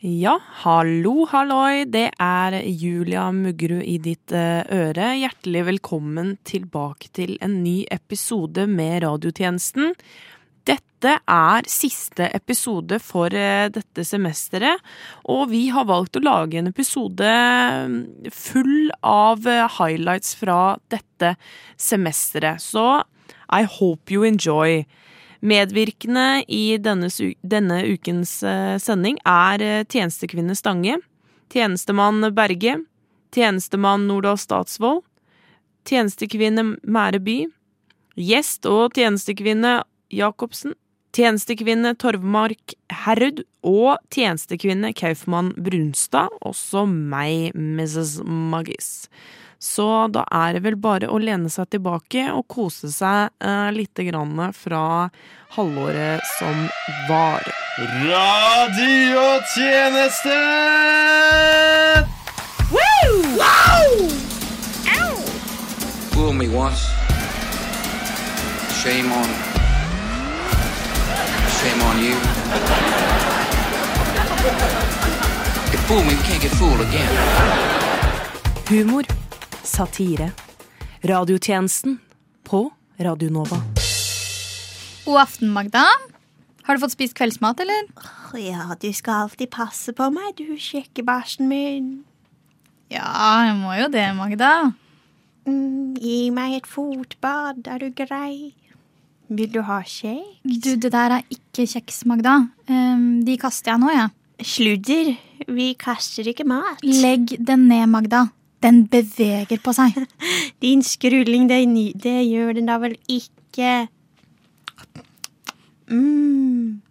Ja, hallo, halloi, det er Julia Muggerud i ditt eh, øre. Hjertelig velkommen tilbake til en ny episode med radiotjenesten. Dette er siste episode for eh, dette semesteret, og vi har valgt å lage en episode mm, full av eh, highlights fra dette semesteret. Så I hope you enjoy. Medvirkende i denne, denne ukens eh, sending er eh, tjenestekvinne Stange, tjenestemann Berge, tjenestemann Nordahl Statsvold, tjenestekvinne Mære by, gjest og tjenestekvinne Jacobsen, tjenestekvinne Torvmark Herrud og tjenestekvinne Kaufmann Brunstad, også meg, Mrs. Maggis. Så da er det vel bare å lene seg tilbake og kose seg eh, lite grann fra halvåret som var. Radiotjeneste! Woo! Wow! Ow! Fool me once. Shame on. Shame on you. You fool me, you can't get fooled again. Humor, satire, radiotjenesten på Radio Nova. God aften, Magda. Har du fått spist kveldsmat, eller? Ja, du skal alltid passe på meg, du sjekkebæsjen min. Ja, jeg må jo det, Magda. Mm, gi meg et fotbad, er du grei? Vil du ha kjeks? Du, det der er ikke kjeks, Magda. Um, de kaster jeg nå, jeg. Ja. Sludder. Vi kaster ikke mat. Legg den ned, Magda. Den beveger på seg. Din skrulling, det, det gjør den da vel ikke. mm,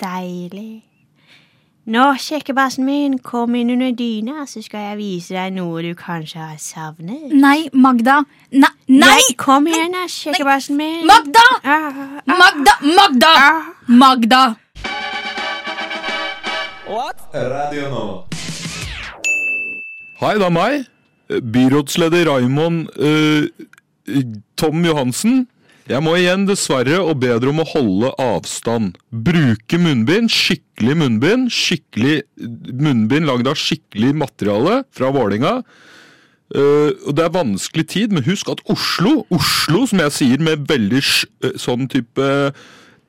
deilig. Nå, kjekkebassen min, kom inn under dyna, så skal jeg vise deg noe du kanskje har savnet. Nei, Magda. Nei! nei. nei kom igjen, da, kjekkebassen min. Magda! Ah, ah, Magda! Magda! Ah. Magda! What? Radio nå. Hei, det er meg. Byrådsleder Raymond uh, Tom Johansen. Jeg må igjen dessverre og bedre om å holde avstand. Bruke munnbind, skikkelig munnbind. Skikkelig munnbind lagd av skikkelig materiale fra Vålinga. Uh, og Det er vanskelig tid, men husk at Oslo, Oslo som jeg sier med veldig sånn type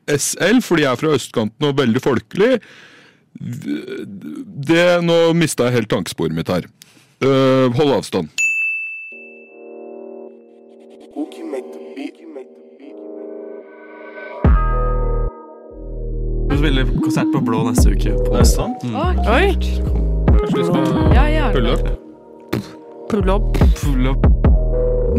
SL, fordi jeg er fra østkanten og veldig folkelig det, Nå mista jeg helt tankesporet mitt her. Uh, hold avstand. Spiller konsert på Blå neste uke. På det sant? Mm. Oh! Kanskje skal ja, ja. pulle opp? Pull up. Pull up.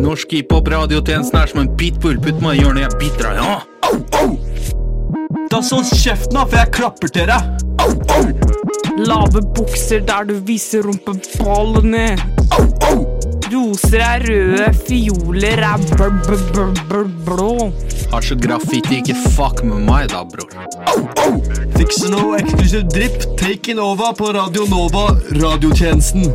Norsk hiphop-radiotjenesten er som en pitbull. Putt meg i hjørnet, jeg biter deg. Ja. Au, au! Da så kjeften, av, for jeg klapper til deg. Au, au! Lave bukser der du viser rumpeballene. Roser er røde, fioler er blå. Har så graffiti, ikke fuck med meg da, bror. Oh, oh. Fikse noe eksklusiv drypp, taken over på Radio Nova, radiotjenesten.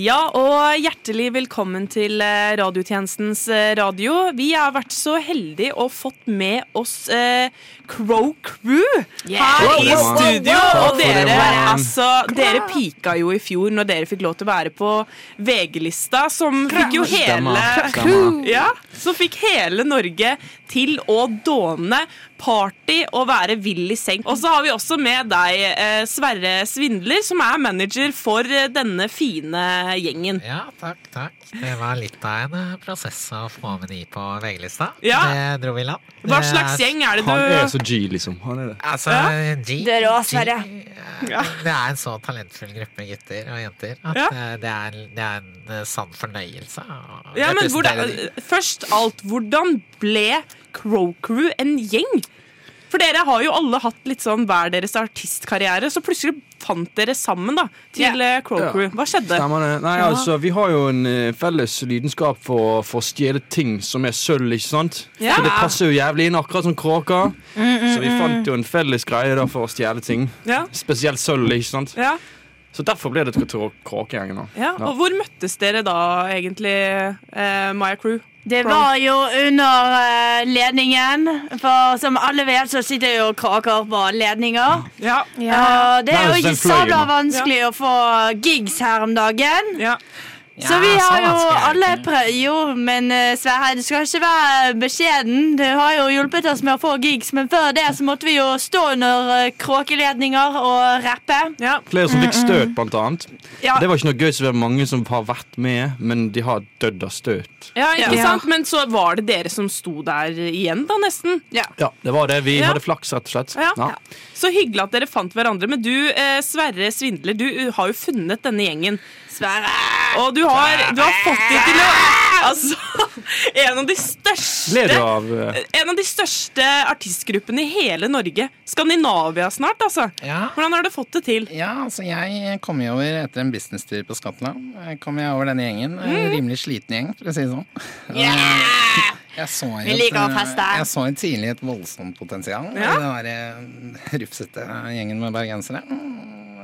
Ja, og hjertelig velkommen til eh, radiotjenestens eh, radio. Vi har vært så heldige og fått med oss eh, Crow Crew yeah. her i studio. Og dere, altså, dere pika jo i fjor når dere fikk lov til å være på VG-lista, som fikk jo hele Ja, som fikk hele Norge til å dåne party og være vill i seng. Og så har vi også med deg, eh, Sverre Svindler, som er manager for eh, denne fine gjengen. Ja, takk, takk. Det var litt av en eh, prosess å få med de på VG-lista. Ja. Det dro vi land. Hva slags gjeng er det du Han er så G, liksom. Han er det. Altså, ja. G, det er rå, Sverre. Ja. Det er en så talentfull gruppe gutter og jenter at ja. det, er, det, er, en sann fornøyelse. Ja, men hvordan, Først alt, hvordan ble Crow Crew en gjeng? For dere har jo alle hatt litt sånn hver deres artistkarriere, så plutselig fant dere sammen da til yeah. Crow Crew. Hva skjedde? Nei, altså, Vi har jo en uh, felles lidenskap for, for å stjele ting som er sølv, ikke sant? Yeah. Så det passer jo jævlig inn, akkurat som kråka. Mm, mm, så vi fant jo en felles greie da for å stjele ting. Yeah. Spesielt sølv, ikke sant? Ja. Så derfor ble det Kråkegjengen. Ja, og hvor møttes dere da, egentlig, eh, Maya Crew? Det var jo under eh, ledningen, for som alle vet, så sitter jo kraker på ledninger. Ja. Og det er jo ikke fløy sabla vanskelig vanskelig å få gigs her om dagen. ja. Så vi så har jo alle prøvd Jo, men eh, Sverre, du skal ikke være beskjeden. Du har jo hjulpet oss med å få gigs, men før det så måtte vi jo stå under eh, kråkeledninger og rappe. ja. Flere som fikk støt, blant annet. Ja. Det var ikke noe gøy, så det er mange som har vært med, men de har dødd av støt. Ja, ikke Ja. sant? Men så var det dere som sto der igjen, da, nesten. Ja. Ja, det var det. Vi Ja. hadde flaks, rett og slett. Ja. Så hyggelig at dere fant hverandre. Men du, eh, Sverre Svindler, du har jo funnet denne gjengen. Sverre! Og du har, du har fått dem til å Altså, en av de største av uh... En av de største artistgruppene i hele Norge. Skandinavia snart, altså. Ja. Hvordan har du fått det til? Ja, altså jeg kom jo over etter en businesstur på Skottland. Kom jeg over denne gjengen. En Mm. rimelig sliten gjeng, for å si det sånn. Og Jeg så Vi liker å et, feste. Jeg så en tidlig et voldsomt potensial i Ja. den rufsete gjengen med bergensere. Mm,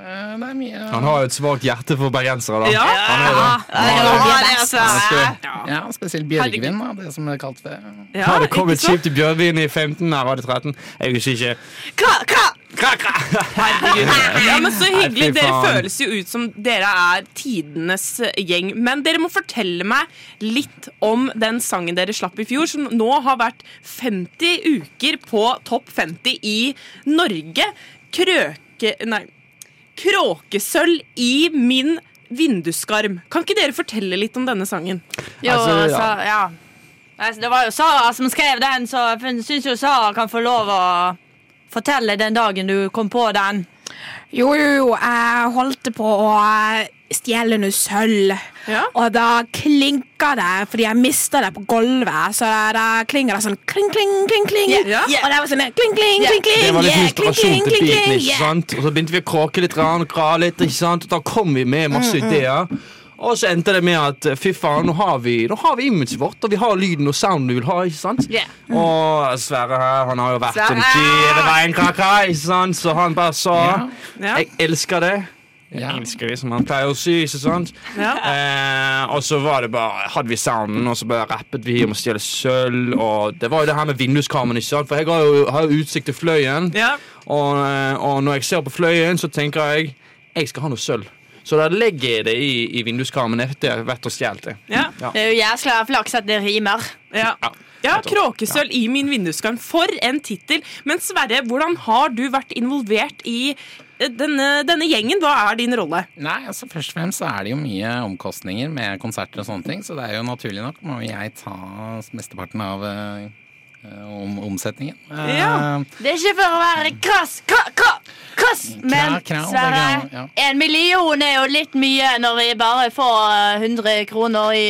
Det er mye Han har jo et svakt hjerte for bergensere, da. Ja. Han er det. Ja, det er Sverre. Ja, spesielt Bjørgvin, da, det som det er kalt det. Ja, Har det kommet kjipt til Bjørgvin i 15? Nei, var det 13? Jeg husker ikke. Hva, kra. Herregud. Ja, men Så hyggelig. Dere føles jo ut som dere er tidenes gjeng. Men dere må fortelle meg litt om den sangen dere slapp i fjor, som nå har vært 50 uker på topp 50 i Norge. Krøke... Nei. Kråkesølv i min vinduskarm. Kan ikke dere fortelle litt om denne sangen? Jo, Altså, ja. så, ja. Altså, Det var jo Sara som skrev den, så jeg syns jo Sara kan få lov å fortelle den dagen du kom på den. Jo, jo, jo, jeg holdt på å stjele noe sølv. Ja. Og da klinka det, fordi jeg mista det på gulvet. Så da klinger det sånn kling, kling, kling, kling. Ja. Og det var sånn kling, kling, kling, kling. Det var litt yeah, inspirasjon til kling, beaten. ikke sant? Og så begynte vi å kråke litt rann, og gra litt. ikke sant? Og da kom vi med masse ideer. Og så endte det med at fy faen, nå har vi, nå har vi imaget vårt, og vi har lyden og sounden vi vil ha. ikke sant? Yeah. Og Sverre her, han har jo vært Sverre! en veien kaka, ikke sant? Så han bare sa Ja. Jeg elsker det. Jeg Ja. elsker det, som han pleier å si. ikke sant? Ja. Eh, og så var det bare, hadde vi sounden, og så bare rappet vi om å stjele sølv. Og det var jo det her med vinduskarmen. ikke sant? For jeg har jo, har jo utsikt til Fløyen. Ja. Og, eh, og når jeg ser på Fløyen, så tenker jeg jeg skal ha noe sølv. Så da legger jeg det i, i vinduskarmen etter jeg har vært og stjålet det. Ja. Det er jo jæskla flaks at det rimer. Ja. Ja. Ja, Kråkesølv i min vinduskarm. For en tittel! Men Sverre, hvordan har du vært involvert i eh, denne, denne gjengen? Hva er din rolle? Nei, altså Først og fremst så er det jo mye omkostninger med konserter og sånne ting, så det er jo naturlig nok må jeg ta mesteparten av eh, om, omsetningen. Eh, Ja. Det er ikke for å være krass, kra, kra, krass, men Sverre, er en million er jo litt mye når vi bare får eh, 100 kroner i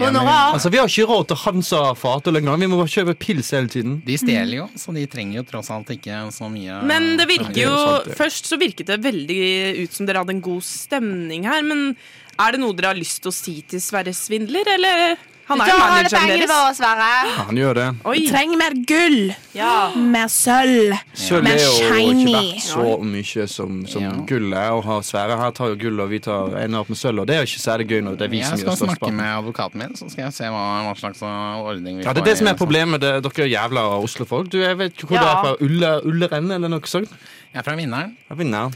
honorar. Altså, Vi har ikke råd til Hansa fatøl engang. Vi må bare kjøpe pils hele tiden. De stjeler jo, så de trenger jo tross alt ikke så mye Men det virker er jo. Først så virket det veldig ut som dere hadde en god stemning her. Men er det noe dere har lyst til å si til Sverre Svindler, eller? Han er jo tar alle manageren pengene deres. våre, Sverre. Ja, han gjør det. Oi. Vi trenger mer gull. Ja. Mer sølv. Sølv er jo ikke shiny. verdt så mye som, som Ja. gull er. Og har Sverre her tar jo gull, og vi tar ender opp med sølv. Og det er jo ikke særlig gøy når det er vi Jeg som skal gjør størst snakke part. med advokaten min, så skal jeg se hva, hva slags ordning vi Ja, det er det som er problemet. Det, dere er jævla Oslo-folk. Du, jeg vet ikke hvor Ja. du er fra. Ulle, Ulleren eller noe sånt? Jeg er fra Vinneren. Ja, vinner.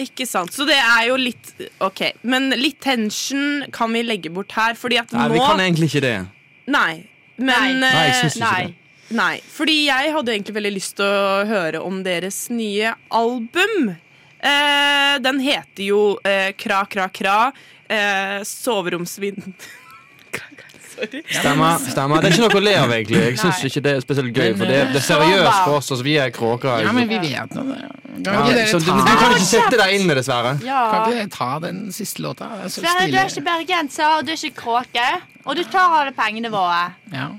Ikke sant. Så det er jo litt OK. Men litt tension kan vi legge bort her, fordi at Nei, nå vi kan egentlig ikke det. Nei. Men Nei. Nei, jeg eh, syns ikke Nei. det. Nei, fordi jeg hadde egentlig veldig lyst til å høre om deres nye album. Eh, den heter jo eh, Kra, kra, kra. Eh, soveromsvind... Sorry. Stemmer. stemmer. Det er ikke noe å le av, egentlig. Jeg syns ikke det er spesielt gøy, for det, det er seriøst for oss. Altså, vi er kråker. Ja, men vi vet nå det. Kan ikke dere du, du kan ikke sette deg inn, dessverre. kan ikke dere ta den siste låta? Er Sverre, du er ikke bergenser, og du er ikke kråke. Og du tar alle pengene våre. Ja.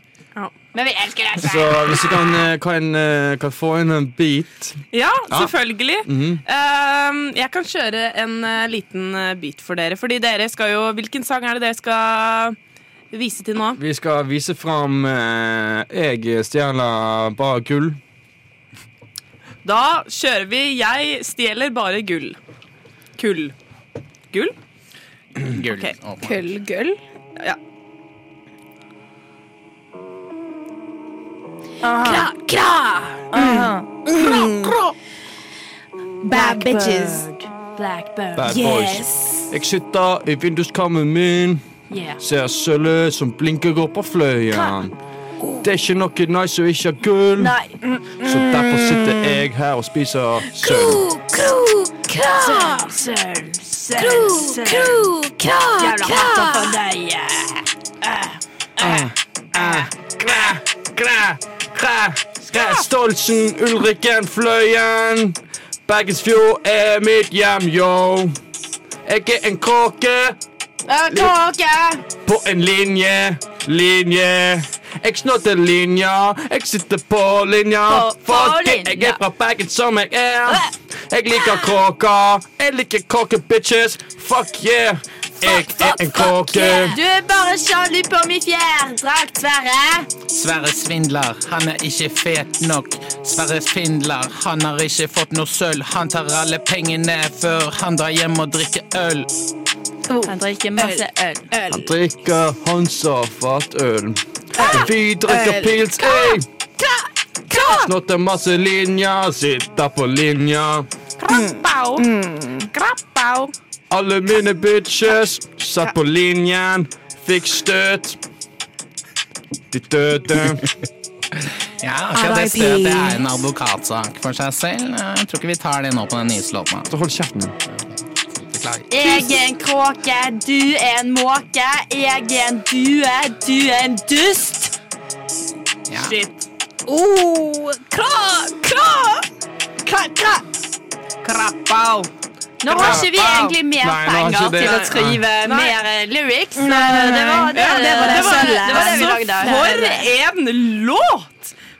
Men vi elsker deg, Så hvis vi kan, eh, kan, eh, kan få inn en beat Ja, Ja. selvfølgelig. -hmm. Eh, jeg kan kjøre en eh, liten eh, beat for dere. Fordi dere skal jo Hvilken sang er det dere skal vise til nå? Vi skal vise fram eh, Jeg stjeler bare gull. Da kjører vi Jeg stjeler bare gull. Kull. Gull? Gull. Okay. Kull, gull. Ja. Kra, kra. Bad bitches. Blackbird. Bad Yes. boys. Jeg sitter i vinduskarmen min, Yeah. ser sølvet som blinker går på fløyen. Det er ikke noe nice å ikke ha gull, Nei. så derfor sitter jeg her og spiser sølv. Kro, kra. Sølv, sølv, Kro, kro, kra, Jævla hater for deg. Kræ, kræ, kræ. Stoltsen, Ulrikken, Fløyen. Bergensfjord er mitt hjem, yo. Jeg er en kråke Kråke! på en linje, linje. Jeg snodde linja, jeg sitter på linja. Fuck it, jeg er fra Bergen som jeg er. Jeg liker kråker, jeg liker kråkebitches. Fuck yeah. Jeg er en kråke. Du er bare sjalu på min fjærdrakt, Sverre. Sverre Svindler, han er ikke fet nok. Sverre Svindler, han har ikke fått noe sølv. Han tar alle pengene før han drar hjem og drikker øl. Han drikker masse øl. Han drikker Hansa fatøl. Vi drikker pils. Snotter masse linjer, sitter på linja. Krappau. Krappau. Alle mine bitches satt på linjen, fikk støt. De døde. Ja, akkurat det støtet er en advokatsak for seg selv. Jeg tror ikke vi tar det nå på den nyslåten. Så hold kjeften. Beklager. Jeg er en kråke, du er en måke. Jeg er en due, du er en dust. Ja. Shit. Oh, kra, kra. Kra, kra. Krapau! Nå har ikke vi egentlig mer Nei, penger til å skrive Nei. mer eh, lyrics. Nei. Det var det, Ja, det var det det, var, sølvet. det, var vi lagde. For en låt!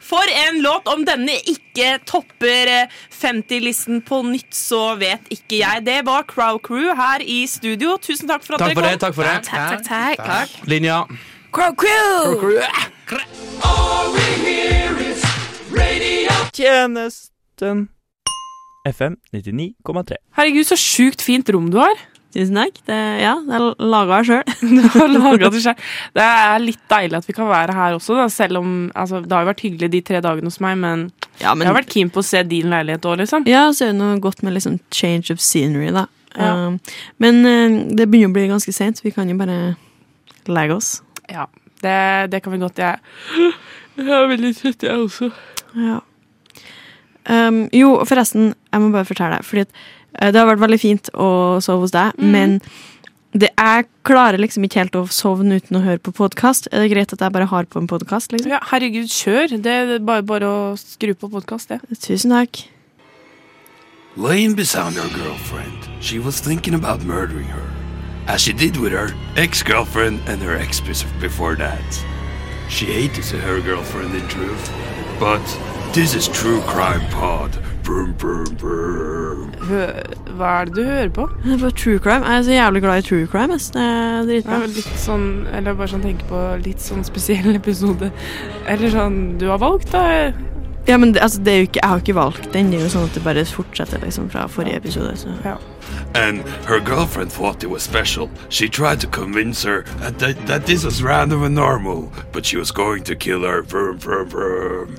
For en låt! Om denne ikke topper eh, 50-listen på nytt, så vet ikke jeg. Det var Crow Crew her i studio. Tusen takk for at Takk for kom. det. takk for det. Takk, takk, takk. Linja. Crow crew. Crow Crew, akkurat. Tjenesten. FM 99,3. Herregud, så sjukt fint rom du har. Tusen takk. Det, ja, det er laga sjøl. Det er litt deilig at vi kan være her også, da, selv om altså, Det har jo vært hyggelig de tre dagene hos meg, men, Ja, jeg har vært keen på å se din leilighet òg, liksom. ja, så er det noe godt med liksom change of scenery, da. Ja. Uh, men uh, det begynner å bli ganske seint, så vi kan jo bare legge oss. Ja, det, det kan vi godt. Jeg, jeg er veldig trøtt, jeg også. Ja. Um, jo, forresten, jeg må bare fortelle deg, fordi at, det har vært veldig fint å sove hos deg, mm. men det, jeg klarer liksom ikke helt å sovne uten å høre på podkast. Er det greit at jeg bare har på en podkast? Liksom? Ja, herregud, kjør. Det er bare, bare å skru på podkast, det. Tusen takk. Laying beside her girlfriend, she was thinking about murdering her, as she did with her ex-girlfriend and her ex before that. She hated her girlfriend in truth, but this is true crime pod. Brum, brum, brum. Hva er det du hører på? Det er true crime. Jeg er så jævlig glad i true crime. Det er dritbra. litt sånn, eller bare sånn tenke på litt sånn spesiell episode. Eller sånn du har valgt, da. Ja, men det, altså, det er jo ikke, Jeg har ikke valgt den. Det er jo sånn at det bare fortsetter liksom fra forrige episode. Så. Ja. And her girlfriend thought it was special. She tried to convince her that, that, this was random and normal, but she was going to kill her. Vroom, vroom, brum.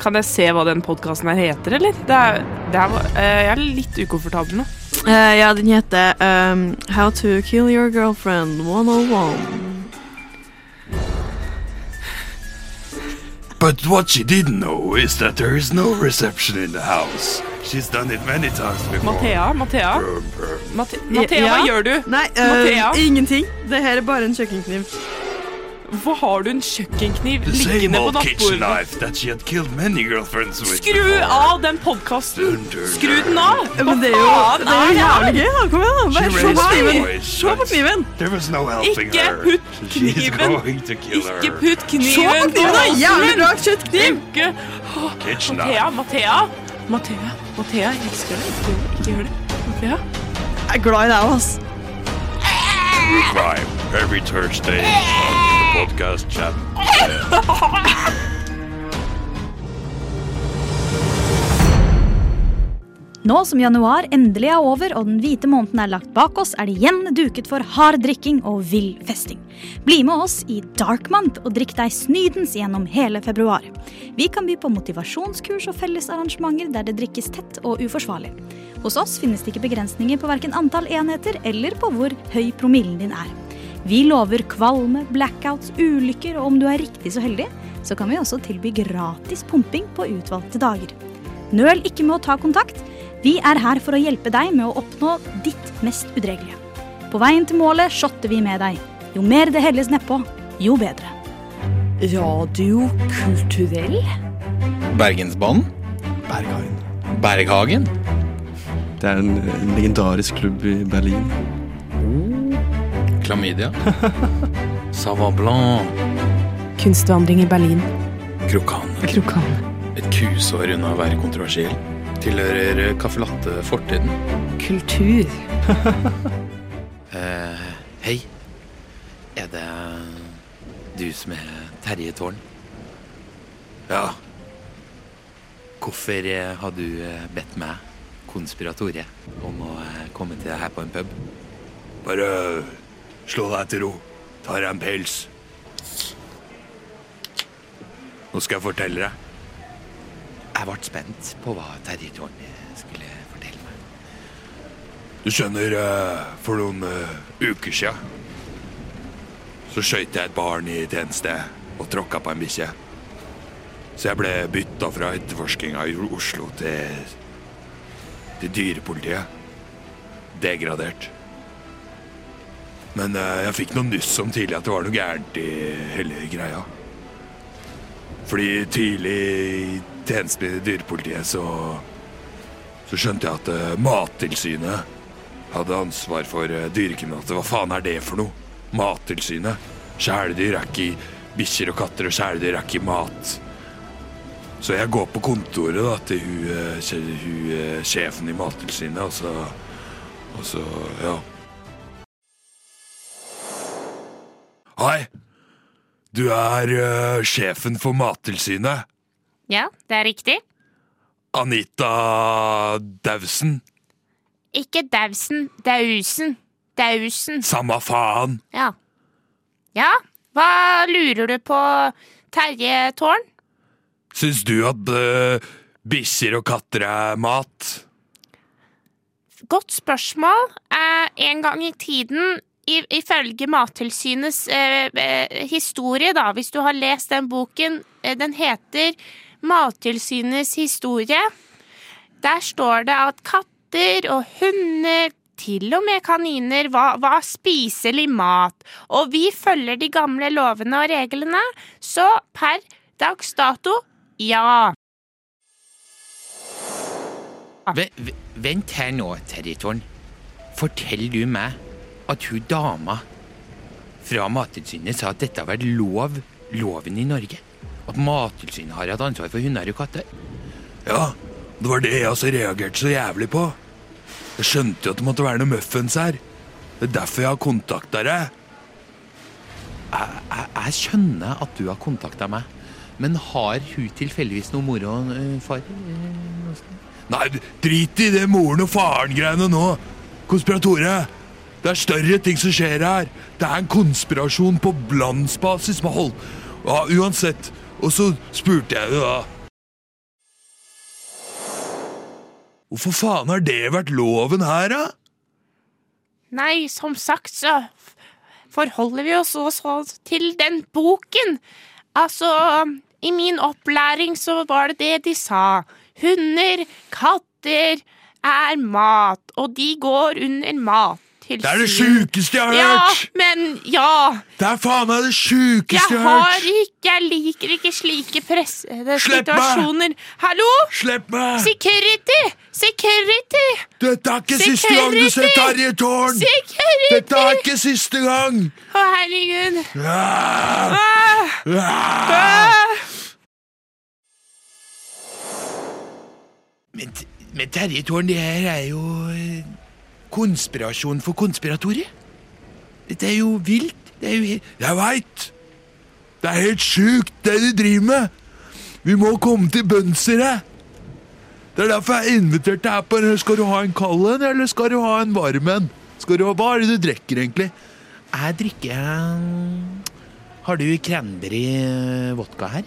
Kan jeg se hva den podkasten her heter, eller? Det er, det er, eh, jeg er litt ukomfortabel nå. Uh, ja, den heter um, How to kill your girlfriend 101. But what she didn't know is that there is no reception in the house. She's done it many times before. Mathea, Mathea. Brr, brr. Mate Mathea, hva gjør du? Nei, uh, ingenting. Det her er bare en kjøkkenkniv. Hvorfor har du en kjøkkenkniv liggende på nattbordet? Skru av den podkasten! Skru den av! Hva faen er det jævlig her? gøy. da. Kom igjen, da. Se på kniven. Se på kniven. No Ikke putt kniven. going to kill her. Ikke putt Se på kniven kniven, da. Jævlig bra kjøttkniv. Mathea. Mathea. Mathea, Mathea, jeg elsker deg. Ikke gjør det. Ikke gjør det. Mathea. Jeg er glad i deg, ass. Crime every Thursday the. Nå som januar endelig er over og den hvite måneden er lagt bak oss, er det igjen duket for hard drikking og vill festing. Bli med oss i Dark Month og drikk deg snydens gjennom hele februar. Vi kan by på motivasjonskurs og fellesarrangementer der det drikkes tett og uforsvarlig. Hos oss finnes det ikke begrensninger på verken antall enheter eller på hvor høy promillen din er. Vi lover kvalme, blackouts, ulykker, og om du er riktig så heldig, så kan vi også tilby gratis pumping på utvalgte dager. Nøl ikke med å ta kontakt. Vi er her for å hjelpe deg med å oppnå ditt mest udregelige. På veien til målet shotter vi med deg. Jo mer det helles nedpå, jo bedre. Radio kulturell? Bergensbanen? Berghagen. Berghagen? Det er en, en legendarisk klubb i Berlin. Klamydia? Savant Blanc? Kunstvandring i Berlin. Krokan. Krokan. Et kusår unna å være kontroversiell. Tilhører caffè latte fortiden. Kultur. uh, hei. Er det du som er Terje Tårn? Ja. Hvorfor eh, har du eh, bedt meg, konspiratoriet om å eh, komme til deg her på en pub? Bare slå deg til ro. Ta deg en pils. Nå skal jeg fortelle deg. Jeg ble spent på hva Terje Tårn skulle fortelle meg. Du skjønner, eh, for noen eh, uker sia så skøyt jeg et barn i tjeneste og tråkka på en bikkje. Så jeg ble bytta fra etterforskinga i Oslo til, til dyrepolitiet. Degradert. Men eh, jeg fikk noe nyss om tidlig at det var noe gærent i hele greia. Fordi tidlig i tjenesten i dyrepolitiet så så skjønte jeg at eh, Mattilsynet hadde ansvar for uh, dyrekriminalitet. Hva faen er det for noe? Mattilsynet. Kjæledyr er ikke bikkjer og katter, og kjæledyr er ikke mat. Så jeg går på kontoret da, til hun, eh, hun, eh, sjefen i Mattilsynet, og så Og så, ja. Hei! Du er uh, sjefen for Mattilsynet. Ja, det er riktig. Anita Dausen. Ikke Dausen, Dausen. Dausen. Samme faen. Ja. Ja, hva lurer du på, Terje Tårn? Syns du at uh, bikkjer og katter er mat? Godt spørsmål. Eh, en gang i tiden, ifølge Mattilsynets eh, eh, historie, da, hvis du har lest den boken, eh, den heter Mattilsynets historie. Der står det at katter og hunder, til og med kaniner, var, var spiselig mat, og vi følger de gamle lovene og reglene, så per dags dato, ja. V vent her nå, Territoren. Fortell du meg at hun dama fra Mattilsynet sa at dette har vært lov, loven i Norge? At Mattilsynet har hatt ansvar for hunder og katter? Ja, det var det jeg også reagerte så jævlig på. Jeg skjønte jo at det måtte være noe muffens her. Det er derfor jeg har kontakta deg. Jeg, jeg, jeg skjønner at du har kontakta meg, men har hun tilfeldigvis noe moro uh, far? Nei, drit i det moren og faren-greiene nå. Konspiratore. Det er større ting som skjer her. Det er en konspirasjon på landsbasis med hold. Ja, uansett. Og så spurte jeg jo da Hvorfor faen har det vært loven her, da? Nei, som sagt så forholder vi oss også til den boken. Altså, i min opplæring så var det det de sa. Hunder, katter er mat, og de går under mattilsyn. Det er det sjukeste jeg har ja, hørt! men ja. Det er faen meg det sjukeste Jeg jeg har hørt! ikke Jeg liker ikke slike pressede meg! situasjoner. Hallo? Slipp meg! Security! Security! Dette er ikke siste gang du ser Terje Tårn! Security! Dette er ikke siste gang! Å, herregud. Ah! Ah! Ah! Ah! Men, men Terje Tårn, det her er jo eh, konspirasjon for konspiratorer. Dette er jo vilt. Det er jo Jeg veit! Det er helt sjukt, det du driver med! Vi må komme til bunns i det! Det er derfor jeg inviterte deg på. Skal du ha en kald en, eller skal du ha en varm en? Skal du ha, Hva er det du drikker, egentlig? Jeg drikker Har du cranberry vodka her?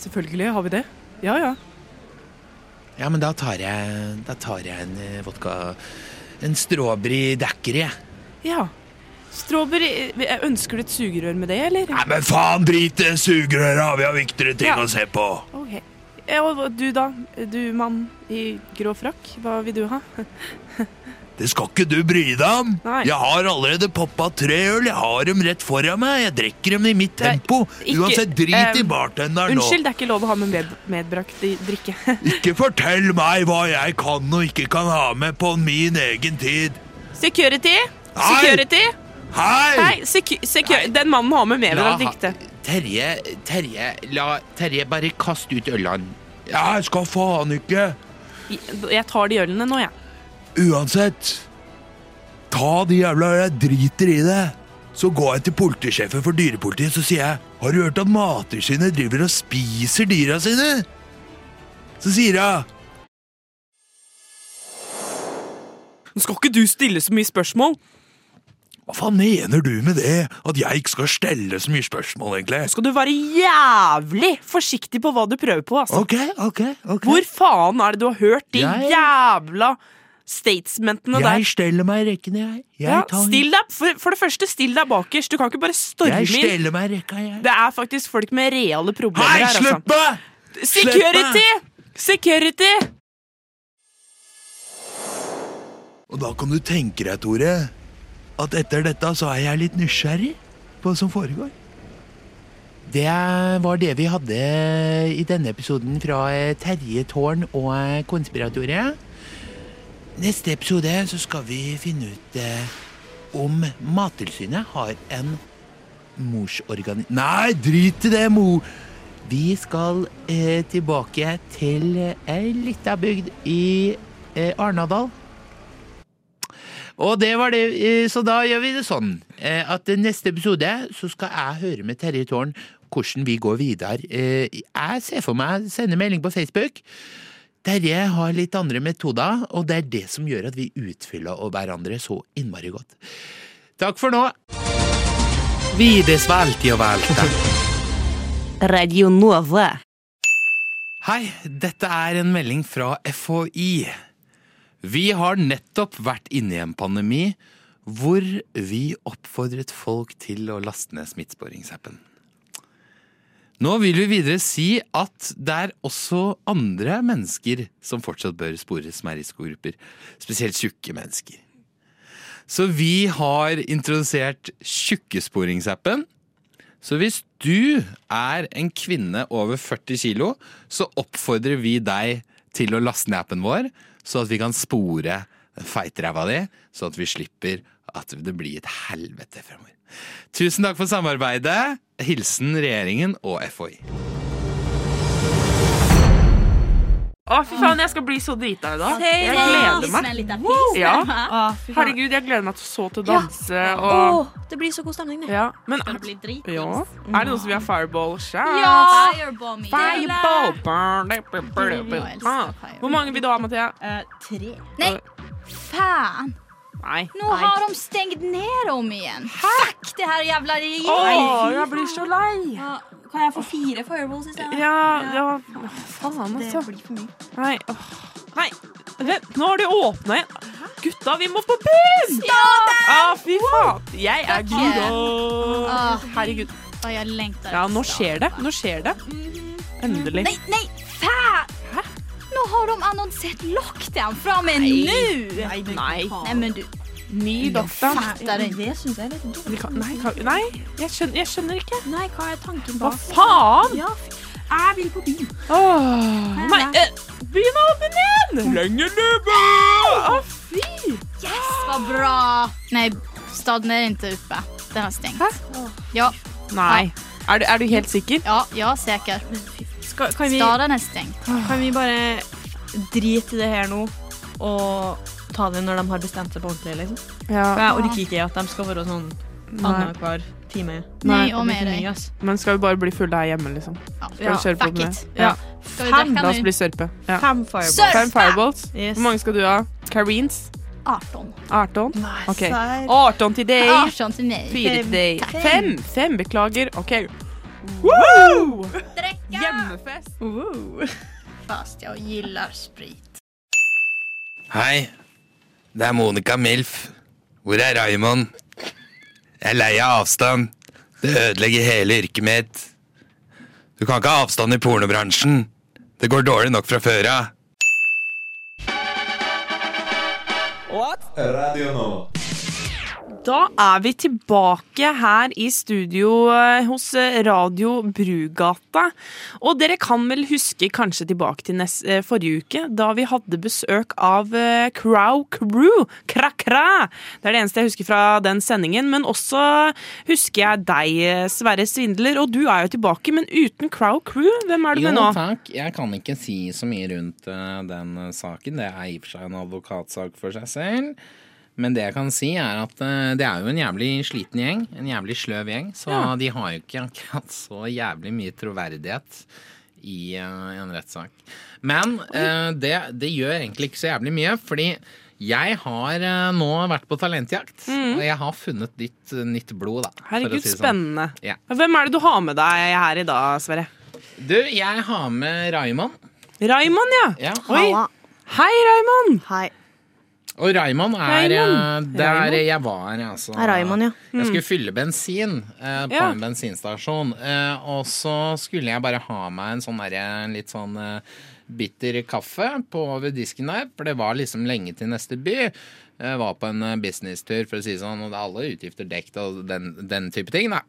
Selvfølgelig har vi det. Ja, ja. Ja, men da tar jeg, da tar jeg en eh, vodka En strawberry daiquiri. Ja. Strawberry eh, Ønsker du et sugerør med det, eller? Nei, men faen, drit i sugerøra! Vi har viktigere ting Ja. å se på. Ok. Ja, og du da? Du mann i grå frakk, hva vil du ha? Det skal ikke du bry deg om. Nei. Jeg har allerede poppa tre øl. Jeg har dem rett foran meg. Jeg drikker dem i mitt tempo. ikke- Uansett, drit i eh, bartenderen nå. Unnskyld, det er ikke lov å ha med, med medbrakt i drikke. Ikke fortell meg hva jeg kan og ikke kan ha med på min egen tid. Security! Hei! Security! Hei! Nei, secu Hei. den mannen har med medbrakt drikke. Terje, Terje, la Terje bare kaste ut ølene. Jeg skal faen ikke. Jeg tar de ølene nå, jeg. Uansett, ta de jævla ølene. Jeg driter i det. Så går jeg til politisjefen for dyrepolitiet så sier jeg Har du hørt at Mattilsynet driver og spiser dyra sine? Så sier hun Nå skal ikke du stille så mye spørsmål. Hva faen mener du med det? At jeg ikke skal stelle så mye spørsmål, egentlig? Skal du være jævlig forsiktig på hva du prøver på, altså. Ok, ok, ok. Hvor faen er det du har hørt de Jeg- jævla statementene der? Jeg steller meg i rekken, jeg. jeg Ja, tar- still deg, for, for det første, still deg bakerst. Du kan ikke bare storme Jeg steller meg i rekka, jeg. Det er faktisk folk med reale problemer Hei, her. Hei, slutt meg! Security! Security! Og da kan du tenke deg, Tore, at etter dette så er jeg litt nysgjerrig på hva som foregår. Det var det vi hadde i denne episoden fra eh, Terje Tårn og eh, Konspiratoriet. Neste episode så skal vi finne ut eh, om Mattilsynet har en morsorganisasjon Nei, drit i det, mor! Vi skal eh, tilbake til ei lita bygd i eh, Arnadal. Og det var det, eh, så da gjør vi det sånn eh, at neste episode så skal jeg høre med Terje Tårn hvordan vi går videre. Eh, Jeg ser for meg sende melding på Facebook. Terje har litt andre metoder, og det er det som gjør at vi utfyller hverandre så innmari godt. Takk for nå. Vides svalti og valta. Radio Nova. Hei, dette er en melding fra FHI. Vi har nettopp vært inne i en pandemi hvor vi oppfordret folk til å laste ned smittesporingsappen. Nå vil vi videre si at det er også andre mennesker som fortsatt bør spores er risikogrupper, spesielt tjukke mennesker. Så vi har introdusert tjukkesporingsappen. Så hvis du er en kvinne over 40 kilo, så oppfordrer vi deg til å laste ned appen vår, så at vi kan spore den feite ræva di, så at vi slipper at det blir et helvete fremover. Tusen takk for samarbeidet. Hilsen regjeringen og FHI. Å, fy faen, jeg skal bli så drita i dag. Jeg gleder meg. Ja. Å. Herregud, jeg gleder meg så til å danse Åh, og Det blir så god stemning, det. ja. Men. Er det noen som vil ha fireball? Shots? Ja! Fireball. Ah. Hvor mange vil du ha, Mathea? tre. Nei, faen! Nei. Nå har de stengt ned om igjen. Fuck det her jævla Åh, jeg blir så lei. Kan jeg få fire fireballs i stedet? Ja, ja. Faen, altså. Det blir for mye. Nei. åh. Nei. Vent, nå har de åpna igjen. Gutta, vi må på byen! Ah, fy faen. Jeg er gira. Ah. Herregud. Jeg lengter. Ja, nå skjer det. Nå skjer det. Endelig. Nei, nei, fæ! Nå har de annonsert lockdown fra og med Nei. nå! Nei, nei. nei, men du. Ny doktor. lockdown. Det syns jeg er litt dumt. kan, nei, kan, nei jeg, skjønner, jeg skjønner ikke. Nei, hva er tanken Hva faen? Ja, jeg vil på byen. Åh, nei, eh, byen er åpen igjen! Lenge leve! Å, fy! Yes, vad bra! Nei, staden er ikke oppe. Den er stengt. Ja. Nei. Er du, er du helt sikker? Ja, ja sikker. Skal, Staden er stengt. kan vi bare drite i det her nå og ta det når de har bestemt seg på ordentlig? liksom? Ja. For Jeg orker ikke at de skal være sånn annenhver time. Nei, og mer. Men skal vi bare bli fulle her hjemme, liksom? Skal Ja, vi kjøre på med. Ja. Skal Fem. La oss bli sørpe. Ja. Fem fireballs. Fem fireballs. Yes. Hvor mange skal du ha? Kareens? 18. 18? Ok. serr. 18 til deg. 18 til meg. Fire til deg. Takk. Fem. Fem, beklager. OK. Woo! Hjemmefest. Fast jeg gillar sprit. Hei, det er Monica Milf. Hvor er Raymond? Jeg er lei av avstand. Det ødelegger hele yrket mitt. Du kan ikke ha avstand i pornobransjen. Det går dårlig nok fra før av. Radio Nova. Da er vi tilbake her i studio eh, hos eh, Radio Brugata. Og dere kan vel huske kanskje tilbake til nest, eh, forrige uke, da vi hadde besøk av Crow Crew. Kra-kra! Det er det eneste jeg husker fra den sendingen. Men også husker jeg deg, Sverre Svindler. Og du er jo tilbake, men uten Crow Crew. Hvem er du med nå? Jo takk. Jeg kan ikke si så mye rundt den saken. Det er i og for seg en advokatsak for seg selv. Men det jeg kan si, er at eh, det er jo en jævlig sliten gjeng. En jævlig sløv gjeng. Så Ja. de har jo ikke akkurat så jævlig mye troverdighet i eh, en rettssak. Men eh, det, det gjør egentlig ikke så jævlig mye, fordi jeg har nå vært på talentjakt, og jeg har funnet ditt nytt blod, da. for å Mm. Herregud, si spennende. sånn. spennende. Ja. Hvem er det du har med deg her i dag, Sverre? Du, jeg har med Raymond. Raymond, ja. Ja. Oi. Hei, Raymond. Hei. Og Raymond er Raymond. eh, der Raymond. jeg var, altså. Raymond, ja. Jeg Mm. skulle fylle bensin eh, på Ja. en bensinstasjon. Eh, og så skulle jeg bare ha meg en sånn derre litt sånn eh, bitter kaffe på ved disken der, for det var liksom lenge til neste by. Jeg var på en eh, businesstur, for å si sånn, og det er alle utgifter dekt og den, den type ting, da.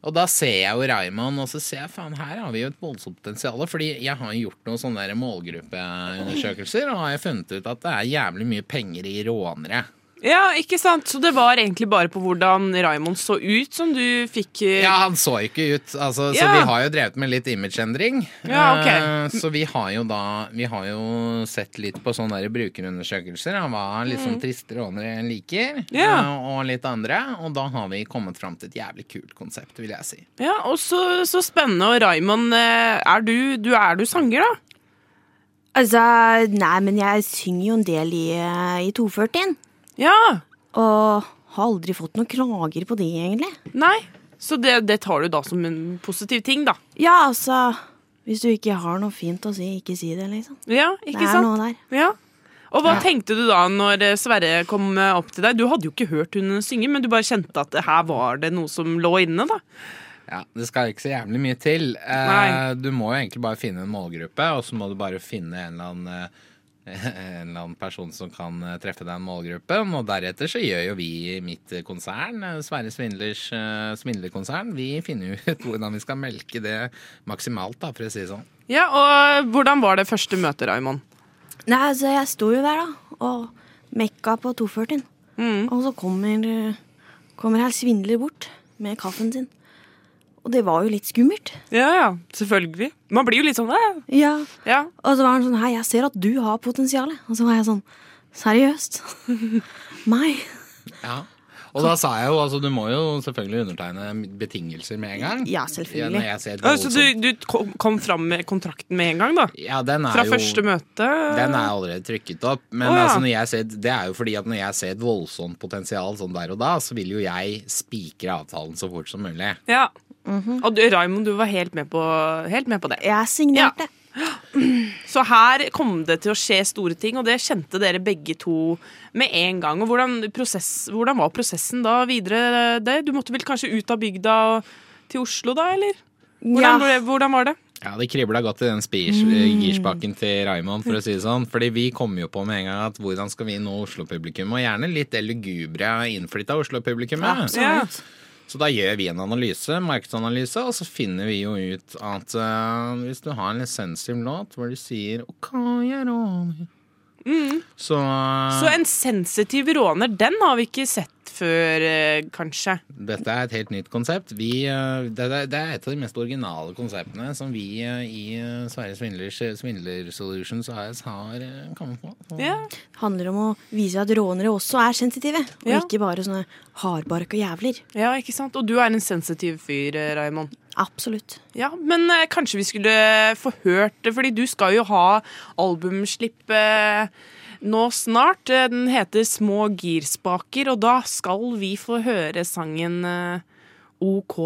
Og da ser jeg jo Raymond, og så ser jeg faen, her har vi jo et voldsomt potensial. Fordi jeg har gjort noen sånne der målgruppeundersøkelser, og har jeg funnet ut at det er jævlig mye penger i rånere. Ja, ikke sant? Så det var egentlig bare på hvordan Raymond så ut som du fikk eh, Ja, han så ikke ut. Altså, Så Ja. vi har jo drevet med litt imageendring. Ja, ok. Eh, Så vi har jo da Vi har jo sett litt på sånne der brukerundersøkelser Han var litt sånn tristere triste rånere liker, Ja. eh, og litt andre. Og da har vi kommet fram til et jævlig kult konsept, vil jeg si. Ja, og så, så spennende. Og Raymond, er du, du, er du sanger, da? Altså, nei, men jeg synger jo en del i, i 240. Ja. Og har aldri fått noen klager på det, egentlig. Nei. Så det, det tar du da som en positiv ting, da? Ja, altså Hvis du ikke har noe fint å si, ikke si det, liksom. Ja, ikke det er sant? noe der. Ja. Og hva Ja. tenkte du da når eh, Sverre kom eh, opp til deg? Du hadde jo ikke hørt hun synge, men du bare kjente at her var det noe som lå inne, da. Ja, Det skal ikke så jævlig mye til. Eh, du må jo egentlig bare finne en målgruppe, og så må du bare finne en eller annen eh, en eller annen person som kan eh, treffe den målgruppen. Og deretter så gjør jo vi i mitt eh, konsern, eh, Sverre Svindlers svindlerkonsern, vi finner ut hvordan vi skal melke det maksimalt, da, for å si det sånn. Ja, og hvordan var det første møtet, Raymond? Nei, altså, jeg sto jo der, da, og mekka på 240. Mm. Og så kommer, kommer her Svindler bort med kaffen sin. Og det var jo litt skummelt. Ja, ja, selvfølgelig. Man blir jo litt sånn. Ja. Ja. Og så var han sånn Hei, jeg ser at du har potensial. Og så var jeg sånn Seriøst? Meg? Ja. Og da sa jeg jo altså du må jo selvfølgelig undertegne betingelser med en gang. Ja, selvfølgelig. Et Ja, Så du, du kom, kom fram med kontrakten med en gang, da? Ja, den er Fra jo, første møte? Den er allerede trykket opp. Men oh, ja. altså, når jeg ser, det er jo fordi at når jeg ser et voldsomt potensial sånn der og da, så vil jo jeg spikre avtalen så fort som mulig. Ja. Og du, Raymond, du var helt med på, helt med på det? Jeg signerte. Så her kom det til å skje store ting, og det kjente dere begge to med en gang. Og hvordan, prosess, hvordan var prosessen da videre? Det? Du måtte vel kanskje ut av bygda og til Oslo da, eller? Hvordan, Ja. hvordan var det? Ja, det kribla godt i den spir- Mm. girspaken til Raymond, for å si det sånn. Fordi vi kom jo på med en gang at hvordan skal vi nå Oslo-publikum, og gjerne litt det lugubre innflytta Oslo-publikummet. Absolutt. Så da gjør vi en analyse, markedsanalyse, og så finner vi jo ut at uh, hvis du har en sensitiv låt hvor du sier OK, jeg råner Mm. Så, Så en sensitiv råner, den har vi ikke sett før, eh, kanskje. Dette er et helt nytt konsept. Vi, eh, det, er- et av de mest originale konseptene som vi eh, i Sverre Svindlers Svindler Solutions AS har kommet på. Det Ja. Handler om å vise at rånere også er sensitive, og Ja. ikke bare sånne hardbarka jævler. Ja, ikke sant? Og du er en sensitiv fyr, Raymond. Absolutt. Ja, Men eh, kanskje vi skulle få hørt det, fordi du skal jo ha albumslipp eh, nå snart. Eh, Den heter Små girspaker, og da skal vi få høre sangen eh, OK,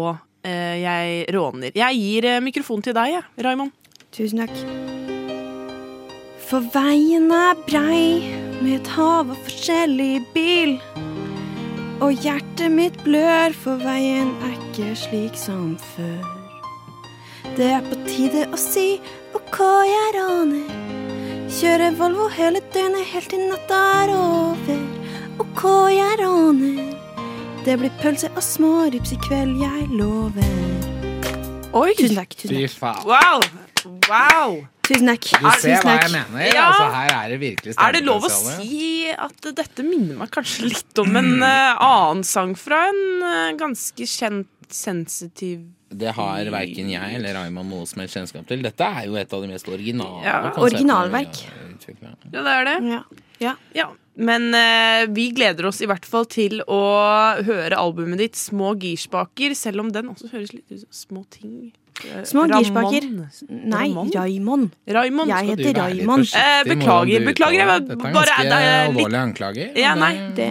eh, jeg råner. Jeg gir mikrofonen til deg, jeg, Raymond. Tusen takk. For veien er brei med et hav av forskjellig bil. Og hjertet mitt blør, for veien er ikke slik som før. Det er på tide å si OK, jeg raner. Kjører Volvo hele døgnet helt til natta er over. OK, jeg råner. Det blir pølse og smårips i kveld, jeg lover. Oi! Tusen takk. tusen Fy faen. Wow! Wow! Tusen takk. Du ser Tusen hva jeg mener. Ja. Altså, her er det virkelig Er det lov å si at dette minner meg kanskje litt om en uh, annen sang fra en uh, ganske kjent sensitiv Det har verken jeg eller Raymond noe som helst kjennskap til. Dette er jo et av de mest originale Ja, originalverk. Ja, det er det. Ja. Ja, Men eh, vi gleder oss i hvert fall til å høre albumet ditt, Små girspaker, selv om den også høres litt ut som små ting. Eh, Små girspaker. Nei, Raymond. Raymond. Jeg heter Raymond. Eh, beklager, beklager, jeg? Dette er ganske det er litt- alvorlige anklager. Ja, nei. eh, Det,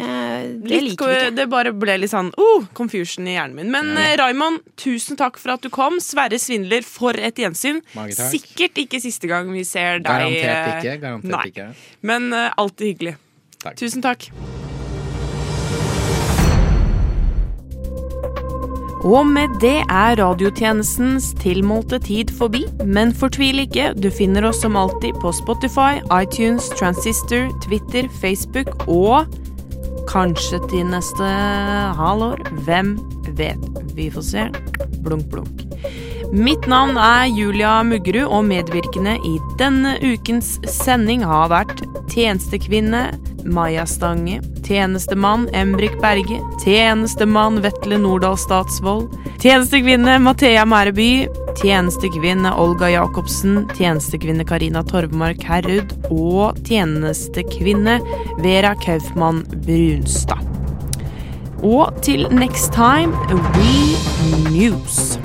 det Litt, liker vi ikke. det bare ble litt sånn oh, confusion i hjernen min. Men eh, Raymond, tusen takk for at du kom. Sverre Svindler, for et gjensyn. Sikkert ikke siste gang vi ser deg. Garantert eh, ikke. Garantert nei. ikke. Men uh, alltid hyggelig. Takk. Tusen takk. Og med det er radiotjenestens tilmålte tid forbi, men fortvil ikke, du finner oss som alltid på Spotify, iTunes, Transistor, Twitter, Facebook og kanskje til neste halvår. Hvem vet? Vi får se. Blunk, blunk. Mitt navn er Julia Muggerud, og medvirkende i denne ukens sending har vært tjenestekvinne Maja Stange, tjenestemann Embrik Berge, tjenestemann Vetle Nordahl Statsvold, tjenestekvinne Mathea Mæreby, tjenestekvinne Olga Jacobsen, tjenestekvinne Karina Torvmark Herrud og tjenestekvinne Vera Kaufmann Brunstad. Og til next time, we news.